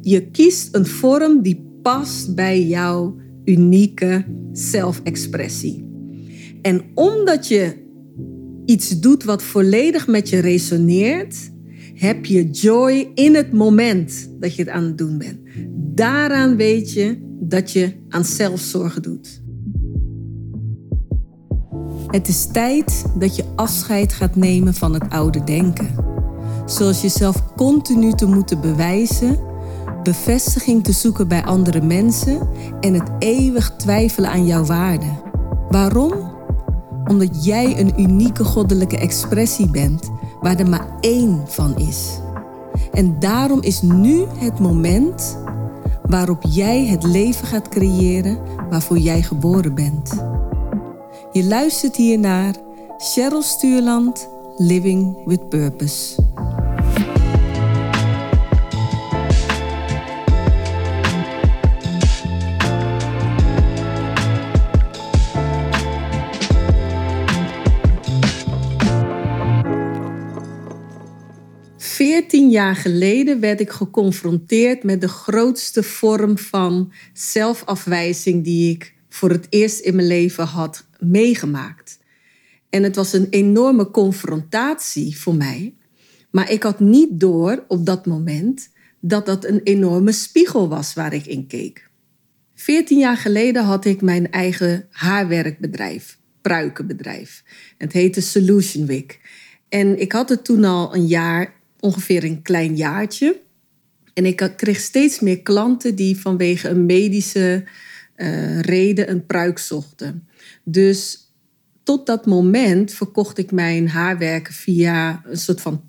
Je kiest een vorm die past bij jouw unieke zelfexpressie. En omdat je iets doet wat volledig met je resoneert, heb je joy in het moment dat je het aan het doen bent. Daaraan weet je dat je aan zelfzorg doet. Het is tijd dat je afscheid gaat nemen van het oude denken. Zoals jezelf continu te moeten bewijzen, bevestiging te zoeken bij andere mensen en het eeuwig twijfelen aan jouw waarde. Waarom? Omdat jij een unieke goddelijke expressie bent waar er maar één van is. En daarom is nu het moment waarop jij het leven gaat creëren waarvoor jij geboren bent. Je luistert hier naar Cheryl Stuurland, Living with Purpose. 14 jaar geleden werd ik geconfronteerd met de grootste vorm van zelfafwijzing die ik voor het eerst in mijn leven had meegemaakt. En het was een enorme confrontatie voor mij. Maar ik had niet door op dat moment dat dat een enorme spiegel was waar ik in keek. 14 jaar geleden had ik mijn eigen haarwerkbedrijf, pruikenbedrijf. Het heette Solution Week. En ik had het toen al een jaar ongeveer een klein jaartje. En ik kreeg steeds meer klanten die vanwege een medische uh, reden een pruik zochten. Dus tot dat moment verkocht ik mijn haarwerken via een soort van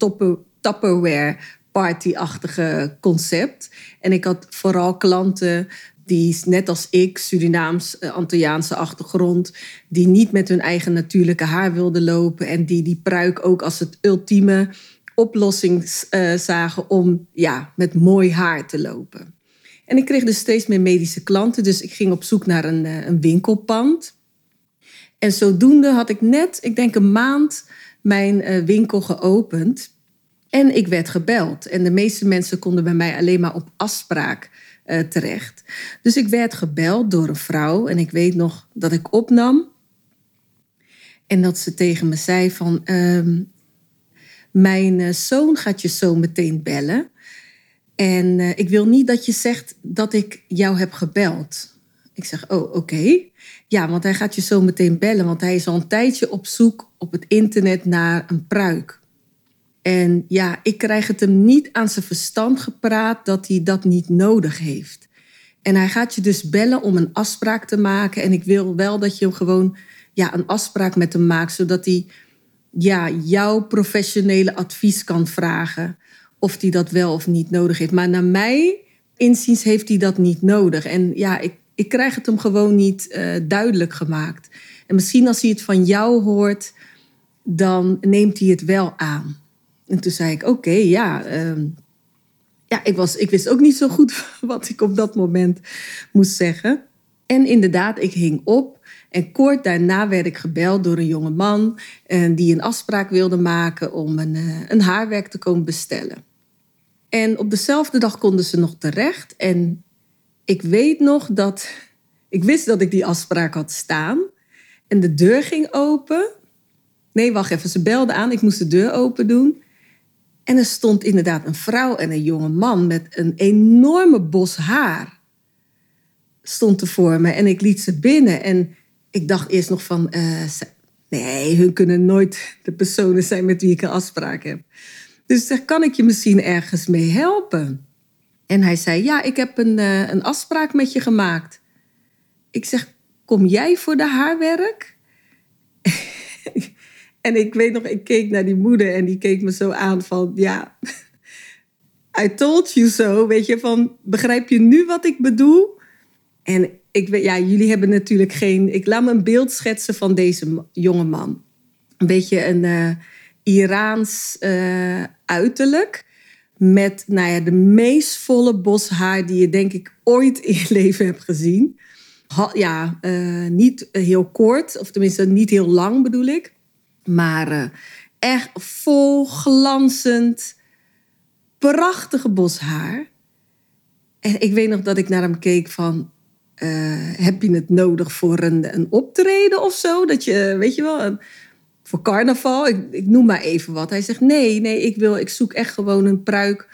Tupperware party-achtige concept. En ik had vooral klanten die, net als ik, Surinaams-Antilliaanse eh, achtergrond, die niet met hun eigen natuurlijke haar wilden lopen en die die pruik ook als het ultieme oplossing zagen om ja, met mooi haar te lopen. En ik kreeg dus steeds meer medische klanten, dus ik ging op zoek naar een, uh, een winkelpand. En zodoende had ik net, ik denk een maand, mijn uh, winkel geopend. En ik werd gebeld. En de meeste mensen konden bij mij alleen maar op afspraak terecht. Dus ik werd gebeld door een vrouw en ik weet nog dat ik opnam. En dat ze tegen me zei van, ehm, mijn eh, zoon gaat je zo meteen bellen. En eh, ik wil niet dat je zegt dat ik jou heb gebeld. Ik zeg, oh, oké. Ja, want hij gaat je zo meteen bellen, want hij is al een tijdje op zoek op het internet naar een pruik. En ja, ik krijg het hem niet aan zijn verstand gepraat dat hij dat niet nodig heeft. En hij gaat je dus bellen om een afspraak te maken. En ik wil wel dat je gewoon ja, een afspraak met hem maakt, zodat hij ja, jouw professionele advies kan vragen. Of hij dat wel of niet nodig heeft. Maar naar mij inziens heeft hij dat niet nodig. En ja, ik, ik krijg het hem gewoon niet uh, duidelijk gemaakt. En misschien als hij het van jou hoort, dan neemt hij het wel aan. En toen zei ik, oké, ja, uh, ja ik, was, ik wist ook niet zo goed wat ik op dat moment moest zeggen. En inderdaad, ik hing op. En kort daarna werd ik gebeld door een jonge man uh, die een afspraak wilde maken om een, uh, een haarwerk te komen bestellen. En op dezelfde dag konden ze nog terecht. En ik weet nog dat ik wist dat ik die afspraak had staan. En de deur ging open. Nee, wacht even. Ze belden aan. Ik moest de deur open doen. En er stond inderdaad een vrouw en een jonge man met een enorme bos haar. Stond er voor me en ik liet ze binnen. En ik dacht eerst nog van, uh, nee, hun kunnen nooit de personen zijn met wie ik een afspraak heb. Dus zeg, kan ik je misschien ergens mee helpen? En hij zei, ja, ik heb een, uh, een afspraak met je gemaakt. Ik zeg, kom jij voor de haarwerk? en ik weet nog, ik keek naar die moeder en die keek me zo aan van, ja, I told you so, weet je, van, begrijp je nu wat ik bedoel? En ik weet, ja, jullie hebben natuurlijk geen. Ik laat me een beeld schetsen van deze jonge man. Een beetje een uh, Iraans uh, uiterlijk. Met nou ja, de meest volle bos haar die je denk ik ooit in je leven hebt gezien. ja, uh, niet heel kort, of tenminste niet heel lang bedoel ik. Maar echt vol glanzend, prachtige bos haar. En ik weet nog dat ik naar hem keek van... eh, heb je het nodig voor een, een optreden of zo? Dat je, weet je wel, voor carnaval, ik, ik noem maar even wat. Hij zegt, nee, nee, ik, wil, ik zoek echt gewoon een pruik...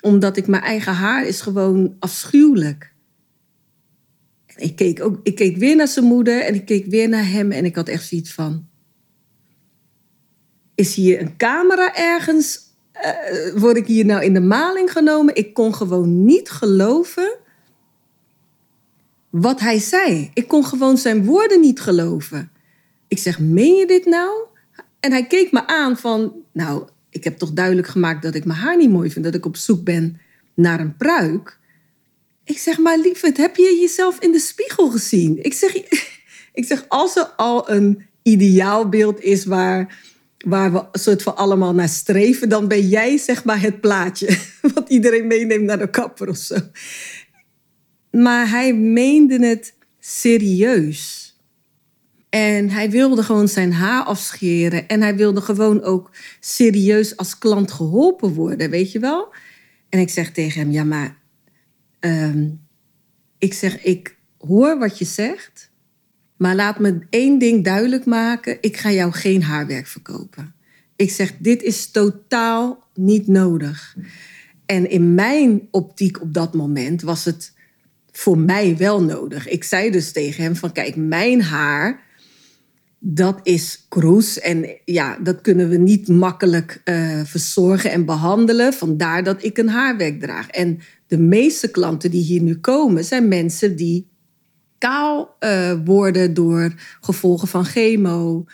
omdat ik mijn eigen haar is gewoon afschuwelijk. Ik keek, ook, ik keek weer naar zijn moeder en ik keek weer naar hem... en ik had echt zoiets van... Is hier een camera ergens? Eh, word ik hier nou in de maling genomen? Ik kon gewoon niet geloven wat hij zei. Ik kon gewoon zijn woorden niet geloven. Ik zeg, meen je dit nou? En hij keek me aan van, nou, ik heb toch duidelijk gemaakt dat ik mijn haar niet mooi vind, dat ik op zoek ben naar een pruik. Ik zeg, maar lieverd, heb je jezelf in de spiegel gezien? Ik zeg, ik zeg als er al een ideaalbeeld is waar, waar we soort van allemaal naar streven, dan ben jij zeg maar het plaatje wat iedereen meeneemt naar de kapper of zo. Maar hij meende het serieus. En hij wilde gewoon zijn haar afscheren. En hij wilde gewoon ook serieus als klant geholpen worden, weet je wel? En ik zeg tegen hem, ja, maar... ehm, ik zeg, ik hoor wat je zegt. Maar laat me één ding duidelijk maken. Ik ga jou geen haarwerk verkopen. Ik zeg, dit is totaal niet nodig. En in mijn optiek op dat moment was het voor mij wel nodig. Ik zei dus tegen hem van, kijk, mijn haar dat is kroes. En ja, dat kunnen we niet makkelijk eh, verzorgen en behandelen. Vandaar dat ik een haarwerk draag. En de meeste klanten die hier nu komen, zijn mensen die kaal eh, worden door gevolgen van chemo.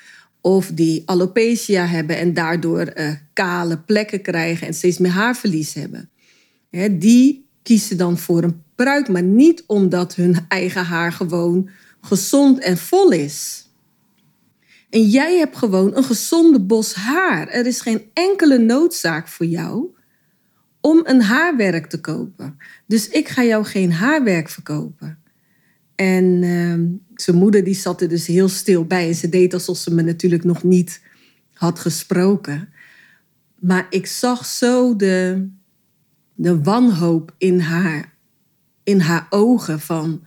Of die alopecia hebben en daardoor eh, kale plekken krijgen en steeds meer haarverlies hebben. Hè, die kiezen dan voor een maar niet omdat hun eigen haar gewoon gezond en vol is. En jij hebt gewoon een gezonde bos haar. Er is geen enkele noodzaak voor jou om een haarwerk te kopen. Dus ik ga jou geen haarwerk verkopen. En ehm, zijn moeder die zat er dus heel stil bij. En ze deed alsof ze me natuurlijk nog niet had gesproken. Maar ik zag zo de, de wanhoop in haar, in haar ogen van...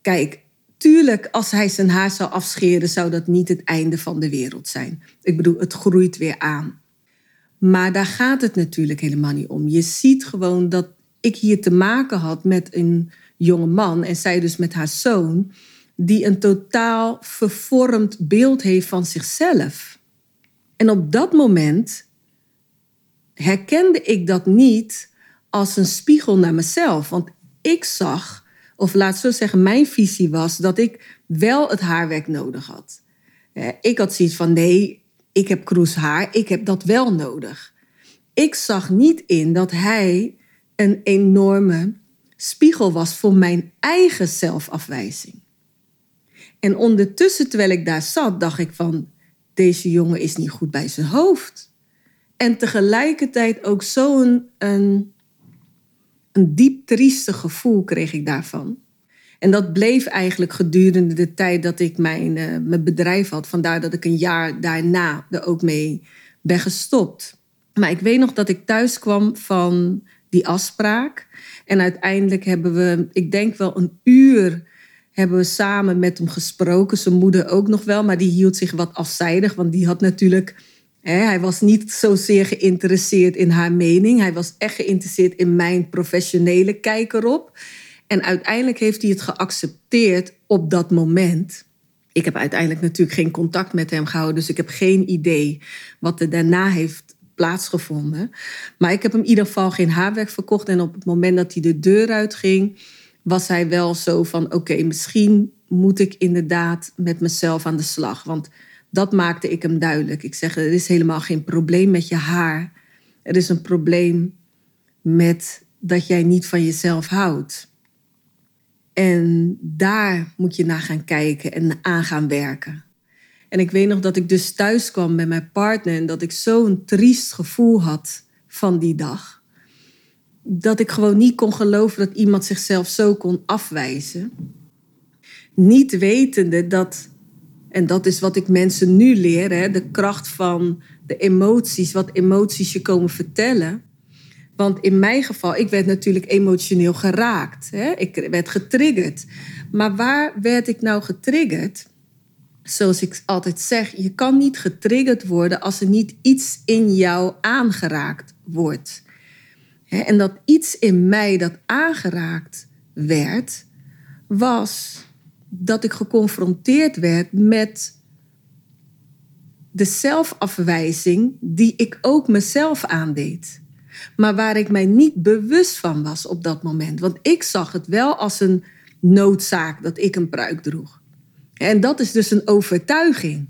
Kijk, tuurlijk, als hij zijn haar zou afscheren, zou dat niet het einde van de wereld zijn. Ik bedoel, het groeit weer aan. Maar daar gaat het natuurlijk helemaal niet om. Je ziet gewoon dat ik hier te maken had met een jonge man en zij dus met haar zoon, die een totaal vervormd beeld heeft van zichzelf. En op dat moment herkende ik dat niet als een spiegel naar mezelf. Want ik zag, of laat zo zeggen, mijn visie was dat ik wel het haarwerk nodig had. Eh, Ik had zoiets van: nee, ik heb kroes haar, ik heb dat wel nodig. Ik zag niet in dat hij een enorme spiegel was voor mijn eigen zelfafwijzing. En ondertussen, terwijl ik daar zat, dacht ik van, deze jongen is niet goed bij zijn hoofd. En tegelijkertijd ook zo'n een, een diep triestig gevoel kreeg ik daarvan. En dat bleef eigenlijk gedurende de tijd dat ik mijn, eh, mijn bedrijf had. Vandaar dat ik een jaar daarna er ook mee ben gestopt. Maar ik weet nog dat ik thuis kwam van die afspraak. En uiteindelijk hebben we, ik denk wel een uur, hebben we samen met hem gesproken. Zijn moeder ook nog wel, maar die hield zich wat afzijdig. Want die had natuurlijk, hij was niet zozeer geïnteresseerd in haar mening. Hij was echt geïnteresseerd in mijn professionele kijk erop. En uiteindelijk heeft hij het geaccepteerd op dat moment. Ik heb uiteindelijk natuurlijk geen contact met hem gehouden, dus ik heb geen idee wat er daarna heeft plaatsgevonden. Maar ik heb hem in ieder geval geen haarwerk verkocht. En op het moment dat hij de deur uitging, was hij wel zo van: oké, misschien moet ik inderdaad met mezelf aan de slag. Want dat maakte ik hem duidelijk. Ik zeg: er is helemaal geen probleem met je haar. Er is een probleem met dat jij niet van jezelf houdt. En daar moet je naar gaan kijken en aan gaan werken. En ik weet nog dat ik dus thuis kwam met mijn partner en dat ik zo'n triest gevoel had van die dag. Dat ik gewoon niet kon geloven dat iemand zichzelf zo kon afwijzen. Niet wetende dat, en dat is wat ik mensen nu leer, hè, de kracht van de emoties, wat emoties je komen vertellen. Want in mijn geval, ik werd natuurlijk emotioneel geraakt. Hè? Ik werd getriggerd. Maar waar werd ik nou getriggerd? Zoals ik altijd zeg, je kan niet getriggerd worden als er niet iets in jou aangeraakt wordt. En dat iets in mij dat aangeraakt werd, was dat ik geconfronteerd werd met de zelfafwijzing die ik ook mezelf aandeed. Maar waar ik mij niet bewust van was op dat moment. Want ik zag het wel als een noodzaak dat ik een pruik droeg. En dat is dus een overtuiging.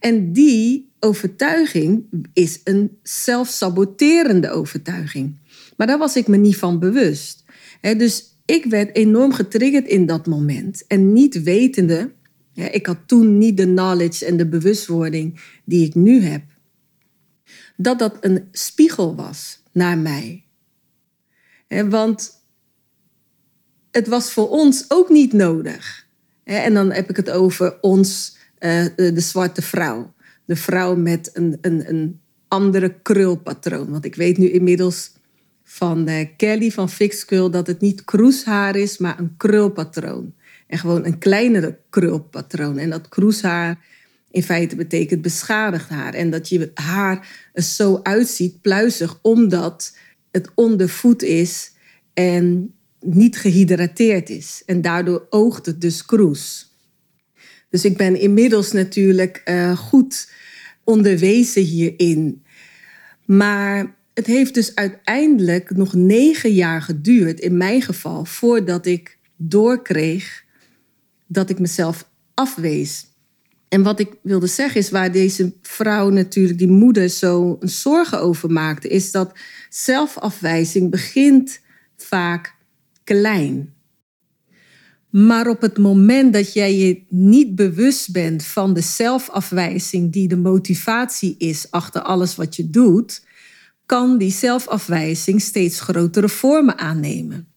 En die overtuiging is een zelfsaboterende overtuiging. Maar daar was ik me niet van bewust. Dus ik werd enorm getriggerd in dat moment. En niet wetende, ik had toen niet de knowledge en de bewustwording die ik nu heb, dat dat een spiegel was naar mij. Want het was voor ons ook niet nodig. En dan heb ik het over ons, eh, de zwarte vrouw. De vrouw met een, een, een andere krulpatroon. Want ik weet nu inmiddels van uh, Kelly van Fix Curl dat het niet kroeshaar is, maar een krulpatroon. En gewoon een kleinere krulpatroon. En dat kroeshaar in feite betekent beschadigd haar. En dat je haar zo uitziet, pluizig, omdat het ondervoed is en niet gehydrateerd is. En daardoor oogt het dus kroes. Dus ik ben inmiddels natuurlijk uh, goed onderwezen hierin. Maar het heeft dus uiteindelijk nog negen jaar geduurd, in mijn geval, voordat ik doorkreeg dat ik mezelf afwees. En wat ik wilde zeggen is waar deze vrouw natuurlijk, die moeder, zo zorgen over maakte, is dat zelfafwijzing begint vaak klein. Maar op het moment dat jij je niet bewust bent van de zelfafwijzing die de motivatie is achter alles wat je doet, kan die zelfafwijzing steeds grotere vormen aannemen.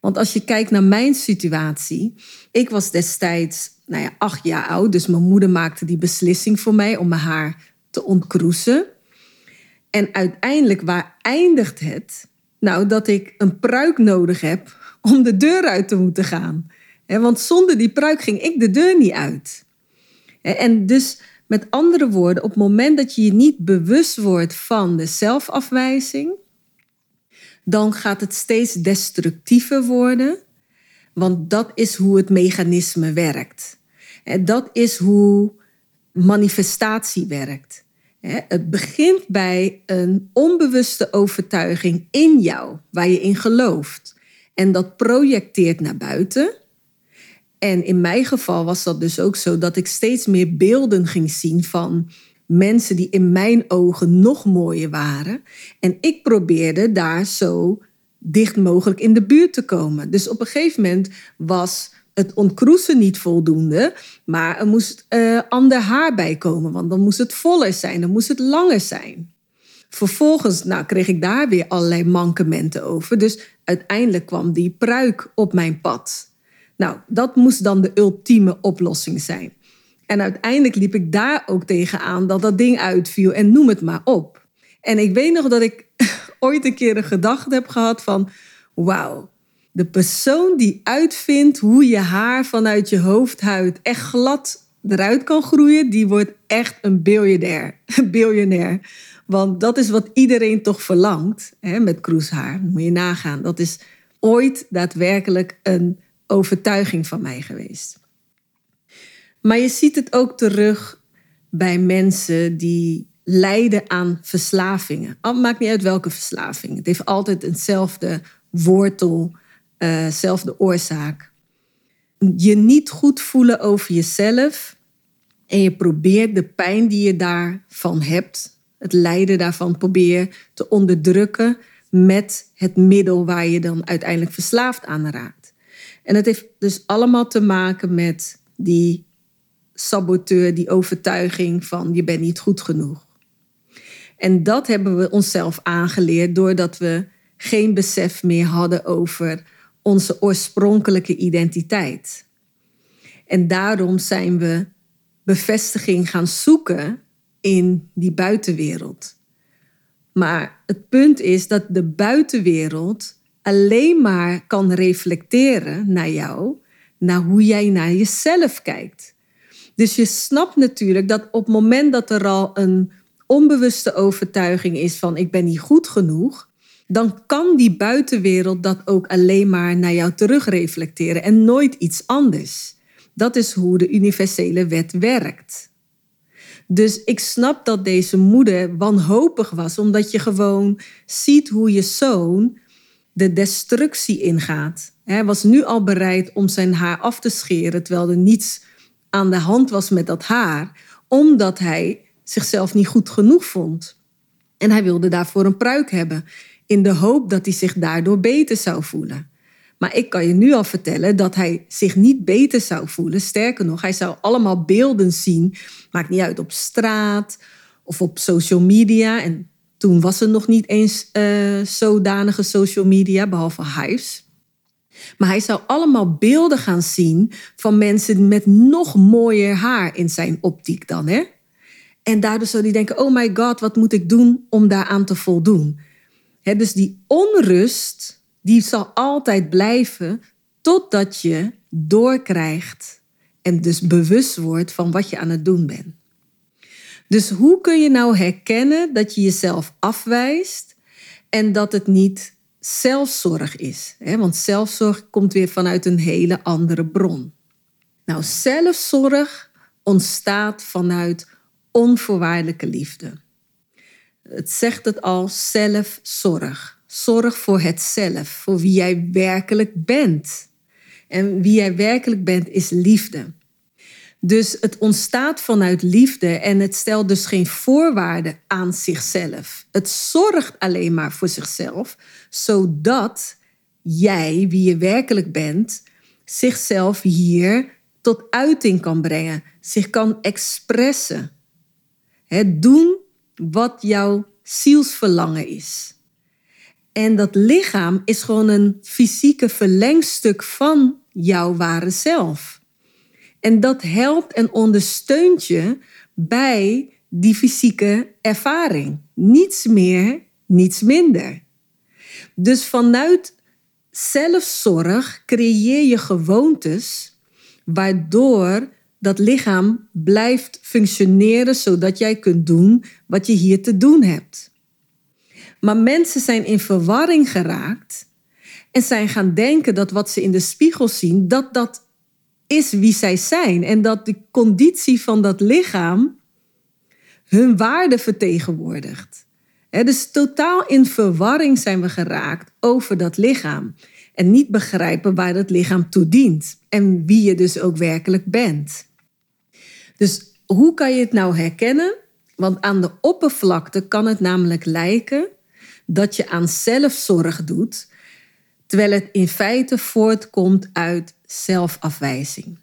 Want als je kijkt naar mijn situatie, ik was destijds nou ja, acht jaar oud, dus mijn moeder maakte die beslissing voor mij om mijn haar te ontkroesen. En uiteindelijk, waar eindigt het? Nou, dat ik een pruik nodig heb om de deur uit te moeten gaan. Want zonder die pruik ging ik de deur niet uit. En dus met andere woorden, op het moment dat je je niet bewust wordt van de zelfafwijzing, dan gaat het steeds destructiever worden. Want dat is hoe het mechanisme werkt. Dat is hoe manifestatie werkt. Het begint bij een onbewuste overtuiging in jou, waar je in gelooft. En dat projecteert naar buiten. En in mijn geval was dat dus ook zo dat ik steeds meer beelden ging zien van mensen die in mijn ogen nog mooier waren. En ik probeerde daar zo dicht mogelijk in de buurt te komen. Dus op een gegeven moment was het ontkroesen niet voldoende, maar er moest uh, ander haar bij komen, want dan moest het voller zijn, dan moest het langer zijn. Vervolgens nou, kreeg ik daar weer allerlei mankementen over. Dus uiteindelijk kwam die pruik op mijn pad. Nou, dat moest dan de ultieme oplossing zijn. En uiteindelijk liep ik daar ook tegenaan dat dat ding uitviel en noem het maar op. En ik weet nog dat ik ooit een keer een gedachte heb gehad van, wauw, de persoon die uitvindt hoe je haar vanuit je hoofdhuid echt glad eruit kan groeien, die wordt echt een biljonair. biljonair. Want dat is wat iedereen toch verlangt hè, met kroeshaar. Moet je nagaan. Dat is ooit daadwerkelijk een overtuiging van mij geweest. Maar je ziet het ook terug bij mensen die lijden aan verslavingen. Het maakt niet uit welke verslaving. Het heeft altijd eenzelfde wortel, dezelfde uh oorzaak. Je niet goed voelen over jezelf en je probeert de pijn die je daarvan hebt, het lijden daarvan probeer te onderdrukken met het middel waar je dan uiteindelijk verslaafd aan raakt. En het heeft dus allemaal te maken met die saboteur, die overtuiging van je bent niet goed genoeg. En dat hebben we onszelf aangeleerd doordat we geen besef meer hadden over onze oorspronkelijke identiteit. En daarom zijn we bevestiging gaan zoeken in die buitenwereld. Maar het punt is dat de buitenwereld alleen maar kan reflecteren naar jou, naar hoe jij naar jezelf kijkt. Dus je snapt natuurlijk dat op het moment dat er al een onbewuste overtuiging is van ik ben niet goed genoeg, dan kan die buitenwereld dat ook alleen maar naar jou terugreflecteren en nooit iets anders. Dat is hoe de universele wet werkt. Dus ik snap dat deze moeder wanhopig was, omdat je gewoon ziet hoe je zoon de destructie ingaat. Hij was nu al bereid om zijn haar af te scheren, terwijl er niets aan de hand was met dat haar, omdat hij zichzelf niet goed genoeg vond. En hij wilde daarvoor een pruik hebben, in de hoop dat hij zich daardoor beter zou voelen. Maar ik kan je nu al vertellen dat hij zich niet beter zou voelen. Sterker nog, hij zou allemaal beelden zien. Maakt niet uit op straat of op social media. En toen was er nog niet eens uh, zodanige social media, behalve Hives. Maar hij zou allemaal beelden gaan zien van mensen met nog mooier haar in zijn optiek dan. Hè? En daardoor zou hij denken, oh my god, wat moet ik doen om daaraan te voldoen? Hè, dus die onrust, die zal altijd blijven totdat je doorkrijgt en dus bewust wordt van wat je aan het doen bent. Dus hoe kun je nou herkennen dat je jezelf afwijst en dat het niet zelfzorg is? Want zelfzorg komt weer vanuit een hele andere bron. Nou, zelfzorg ontstaat vanuit onvoorwaardelijke liefde. Het zegt het al, zelfzorg. Zorg voor het zelf, voor wie jij werkelijk bent. En wie jij werkelijk bent is liefde. Dus het ontstaat vanuit liefde en het stelt dus geen voorwaarden aan zichzelf. Het zorgt alleen maar voor zichzelf, zodat jij, wie je werkelijk bent, zichzelf hier tot uiting kan brengen, zich kan expressen. Het doen wat jouw zielsverlangen is. En dat lichaam is gewoon een fysieke verlengstuk van jouw ware zelf. En dat helpt en ondersteunt je bij die fysieke ervaring. Niets meer, niets minder. Dus vanuit zelfzorg creëer je gewoontes waardoor dat lichaam blijft functioneren zodat jij kunt doen wat je hier te doen hebt. Maar mensen zijn in verwarring geraakt en zijn gaan denken dat wat ze in de spiegel zien, dat dat is wie zij zijn en dat de conditie van dat lichaam hun waarde vertegenwoordigt. dus totaal in verwarring zijn we geraakt over dat lichaam en niet begrijpen waar dat lichaam toe dient en wie je dus ook werkelijk bent. Dus hoe kan je het nou herkennen? Want aan de oppervlakte kan het namelijk lijken dat je aan zelfzorg doet, terwijl het in feite voortkomt uit zelfafwijzing.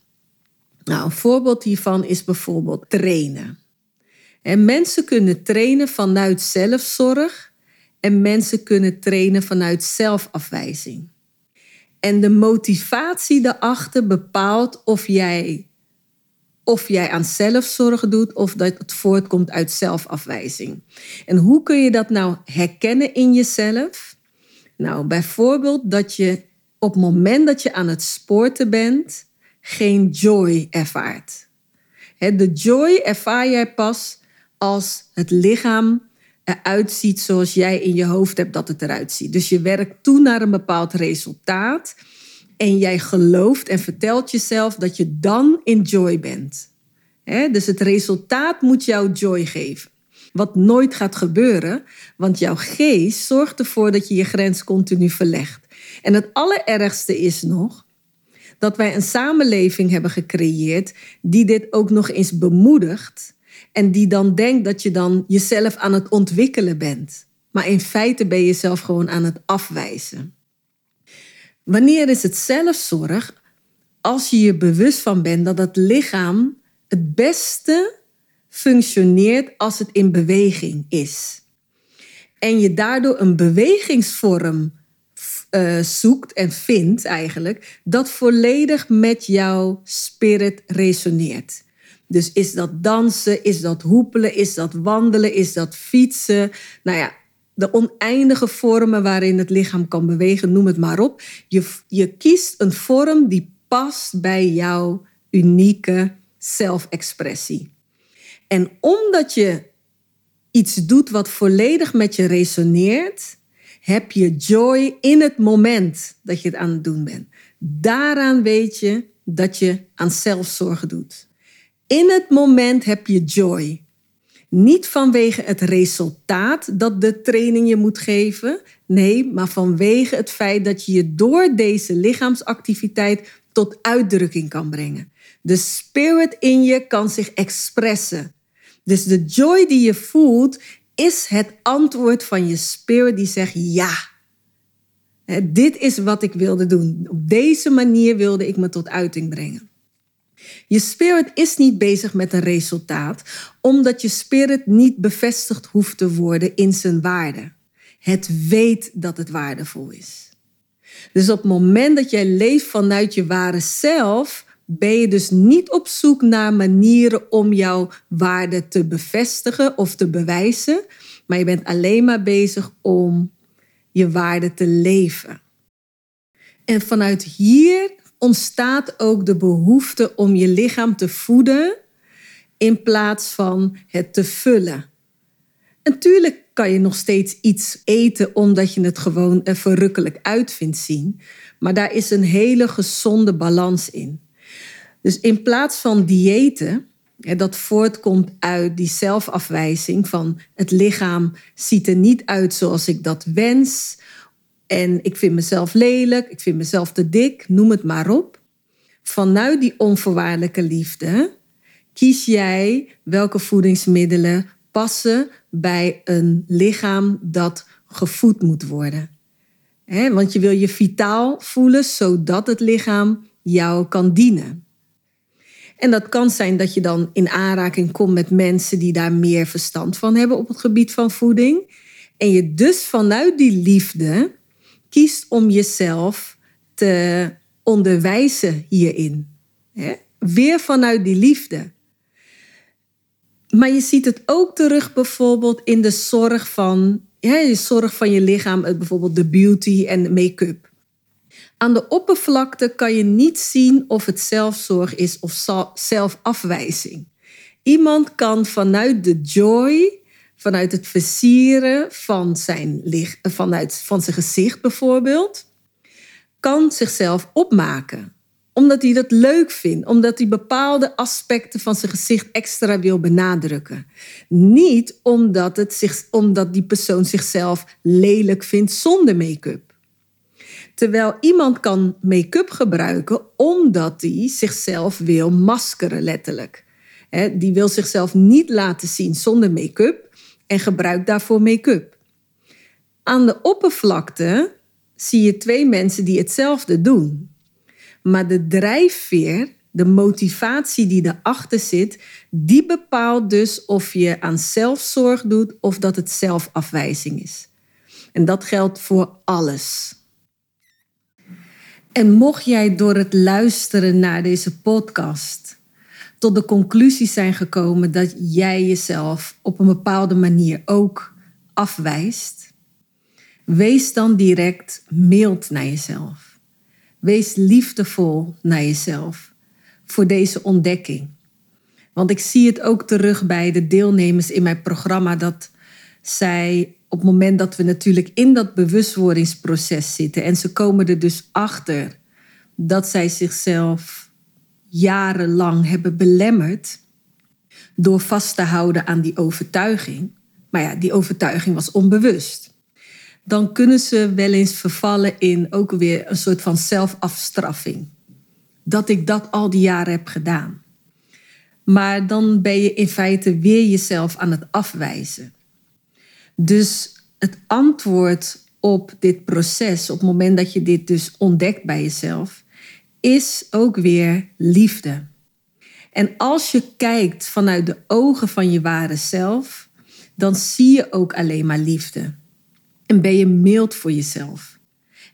Nou, een voorbeeld hiervan is bijvoorbeeld trainen. En mensen kunnen trainen vanuit zelfzorg en mensen kunnen trainen vanuit zelfafwijzing. En de motivatie daarachter bepaalt of jij of jij aan zelfzorg doet of dat het voortkomt uit zelfafwijzing. En hoe kun je dat nou herkennen in jezelf? Nou, bijvoorbeeld dat je op het moment dat je aan het sporten bent, geen joy ervaart. De joy ervaar jij pas als het lichaam eruit ziet zoals jij in je hoofd hebt dat het eruit ziet. Dus je werkt toe naar een bepaald resultaat en jij gelooft en vertelt jezelf dat je dan in joy bent. Dus het resultaat moet jou joy geven. Wat nooit gaat gebeuren, want jouw geest zorgt ervoor dat je je grens continu verlegt. En het allerergste is nog dat wij een samenleving hebben gecreëerd die dit ook nog eens bemoedigt en die dan denkt dat je dan jezelf aan het ontwikkelen bent. Maar in feite ben je jezelf gewoon aan het afwijzen. Wanneer is het zelfzorg? Als je je bewust van bent dat het lichaam het beste functioneert als het in beweging is. En je daardoor een bewegingsvorm uh, zoekt en vindt eigenlijk, dat volledig met jouw spirit resoneert. Dus is dat dansen, is dat hoepelen, is dat wandelen, is dat fietsen? Nou ja, de oneindige vormen waarin het lichaam kan bewegen, noem het maar op. Je, je kiest een vorm die past bij jouw unieke zelfexpressie. En omdat je iets doet wat volledig met je resoneert, heb je joy in het moment dat je het aan het doen bent. Daaraan weet je dat je aan zelfzorg doet. In het moment heb je joy. Niet vanwege het resultaat dat de training je moet geven. Nee, maar vanwege het feit dat je je door deze lichaamsactiviteit tot uitdrukking kan brengen. De spirit in je kan zich expressen. Dus de joy die je voelt is het antwoord van je spirit die zegt ja. Dit is wat ik wilde doen. Op deze manier wilde ik me tot uiting brengen. Je spirit is niet bezig met een resultaat, omdat je spirit niet bevestigd hoeft te worden in zijn waarde. Het weet dat het waardevol is. Dus op het moment dat jij leeft vanuit je ware zelf, ben je dus niet op zoek naar manieren om jouw waarde te bevestigen of te bewijzen, maar je bent alleen maar bezig om je waarde te leven. En vanuit hier ontstaat ook de behoefte om je lichaam te voeden in plaats van het te vullen. Natuurlijk kan je nog steeds iets eten omdat je het gewoon er verrukkelijk uit vindt zien, maar daar is een hele gezonde balans in. Dus in plaats van diëten, dat voortkomt uit die zelfafwijzing van het lichaam ziet er niet uit zoals ik dat wens. En ik vind mezelf lelijk, ik vind mezelf te dik, noem het maar op. Vanuit die onvoorwaardelijke liefde kies jij welke voedingsmiddelen passen bij een lichaam dat gevoed moet worden. want je wil je vitaal voelen zodat het lichaam jou kan dienen. En dat kan zijn dat je dan in aanraking komt met mensen die daar meer verstand van hebben op het gebied van voeding. En je dus vanuit die liefde kiest om jezelf te onderwijzen hierin. Weer vanuit die liefde. Maar je ziet het ook terug bijvoorbeeld in de zorg van, ja, je zorg van je lichaam, bijvoorbeeld de beauty en make-up. Aan de oppervlakte kan je niet zien of het zelfzorg is of zelfafwijzing. Iemand kan vanuit de joy, vanuit het versieren van zijn, vanuit, van zijn gezicht bijvoorbeeld, kan zichzelf opmaken. Omdat hij dat leuk vindt, omdat hij bepaalde aspecten van zijn gezicht extra wil benadrukken. Niet omdat, het zich, omdat die persoon zichzelf lelijk vindt zonder make-up. Terwijl iemand kan make-up gebruiken omdat hij zichzelf wil maskeren, letterlijk. die wil zichzelf niet laten zien zonder make-up en gebruikt daarvoor make-up. Aan de oppervlakte zie je twee mensen die hetzelfde doen. Maar de drijfveer, de motivatie die erachter zit, die bepaalt dus of je aan zelfzorg doet of dat het zelfafwijzing is. En dat geldt voor alles. En mocht jij door het luisteren naar deze podcast tot de conclusie zijn gekomen dat jij jezelf op een bepaalde manier ook afwijst, wees dan direct mild naar jezelf. Wees liefdevol naar jezelf voor deze ontdekking. Want ik zie het ook terug bij de deelnemers in mijn programma dat zij op het moment dat we natuurlijk in dat bewustwordingsproces zitten en ze komen er dus achter dat zij zichzelf jarenlang hebben belemmerd door vast te houden aan die overtuiging. Maar ja, die overtuiging was onbewust. Dan kunnen ze wel eens vervallen in ook weer een soort van zelfafstraffing. Dat ik dat al die jaren heb gedaan. Maar dan ben je in feite weer jezelf aan het afwijzen. Dus het antwoord op dit proces, op het moment dat je dit dus ontdekt bij jezelf, is ook weer liefde. En als je kijkt vanuit de ogen van je ware zelf, dan zie je ook alleen maar liefde. En ben je mild voor jezelf.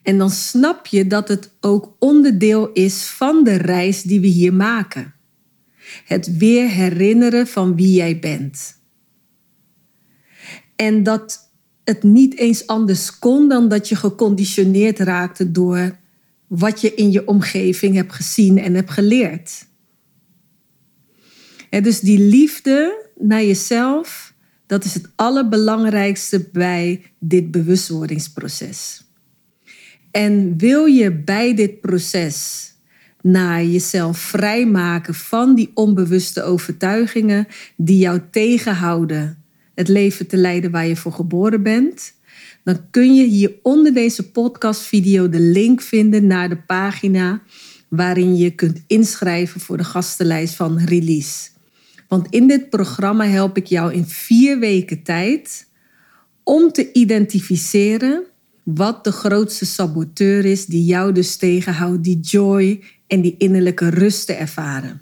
En dan snap je dat het ook onderdeel is van de reis die we hier maken. Het weer herinneren van wie jij bent. En dat het niet eens anders kon dan dat je geconditioneerd raakte door wat je in je omgeving hebt gezien en hebt geleerd. En dus die liefde naar jezelf, dat is het allerbelangrijkste bij dit bewustwordingsproces. En wil je bij dit proces naar jezelf vrijmaken van die onbewuste overtuigingen die jou tegenhouden het leven te leiden waar je voor geboren bent, dan kun je hier onder deze podcastvideo de link vinden naar de pagina waarin je kunt inschrijven voor de gastenlijst van Release. Want in dit programma help ik jou in vier weken tijd om te identificeren wat de grootste saboteur is die jou dus tegenhoudt, die joy en die innerlijke rust te ervaren.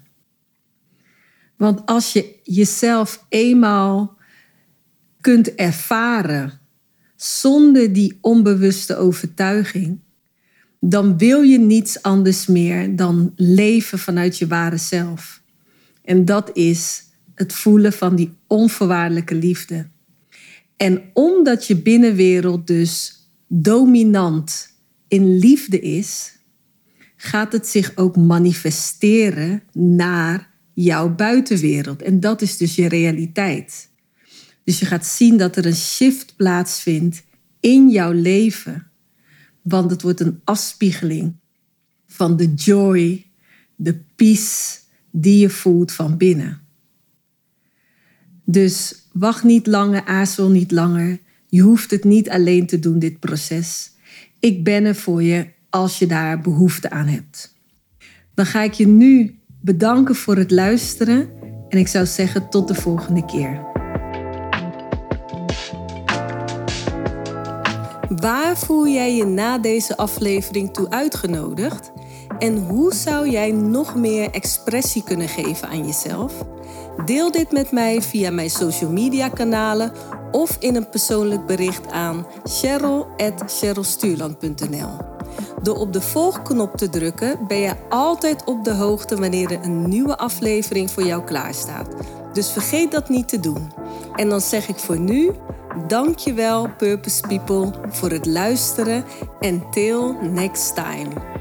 Want als je jezelf eenmaal kunt ervaren zonder die onbewuste overtuiging, dan wil je niets anders meer dan leven vanuit je ware zelf. En dat is het voelen van die onvoorwaardelijke liefde. En omdat je binnenwereld dus dominant in liefde is, gaat het zich ook manifesteren naar jouw buitenwereld. En dat is dus je realiteit. Dus je gaat zien dat er een shift plaatsvindt in jouw leven. Want het wordt een afspiegeling van de joy, de peace die je voelt van binnen. Dus wacht niet langer, aarzel niet langer. Je hoeft het niet alleen te doen, dit proces. Ik ben er voor je als je daar behoefte aan hebt. Dan ga ik je nu bedanken voor het luisteren en ik zou zeggen tot de volgende keer. Waar voel jij je na deze aflevering toe uitgenodigd? En hoe zou jij nog meer expressie kunnen geven aan jezelf? Deel dit met mij via mijn social media kanalen of in een persoonlijk bericht aan cheryl.cherylstuurland.nl. Door op de volgknop te drukken ben je altijd op de hoogte wanneer er een nieuwe aflevering voor jou klaarstaat. Dus vergeet dat niet te doen. En dan zeg ik voor nu, dankjewel Purpose People voor het luisteren en till next time.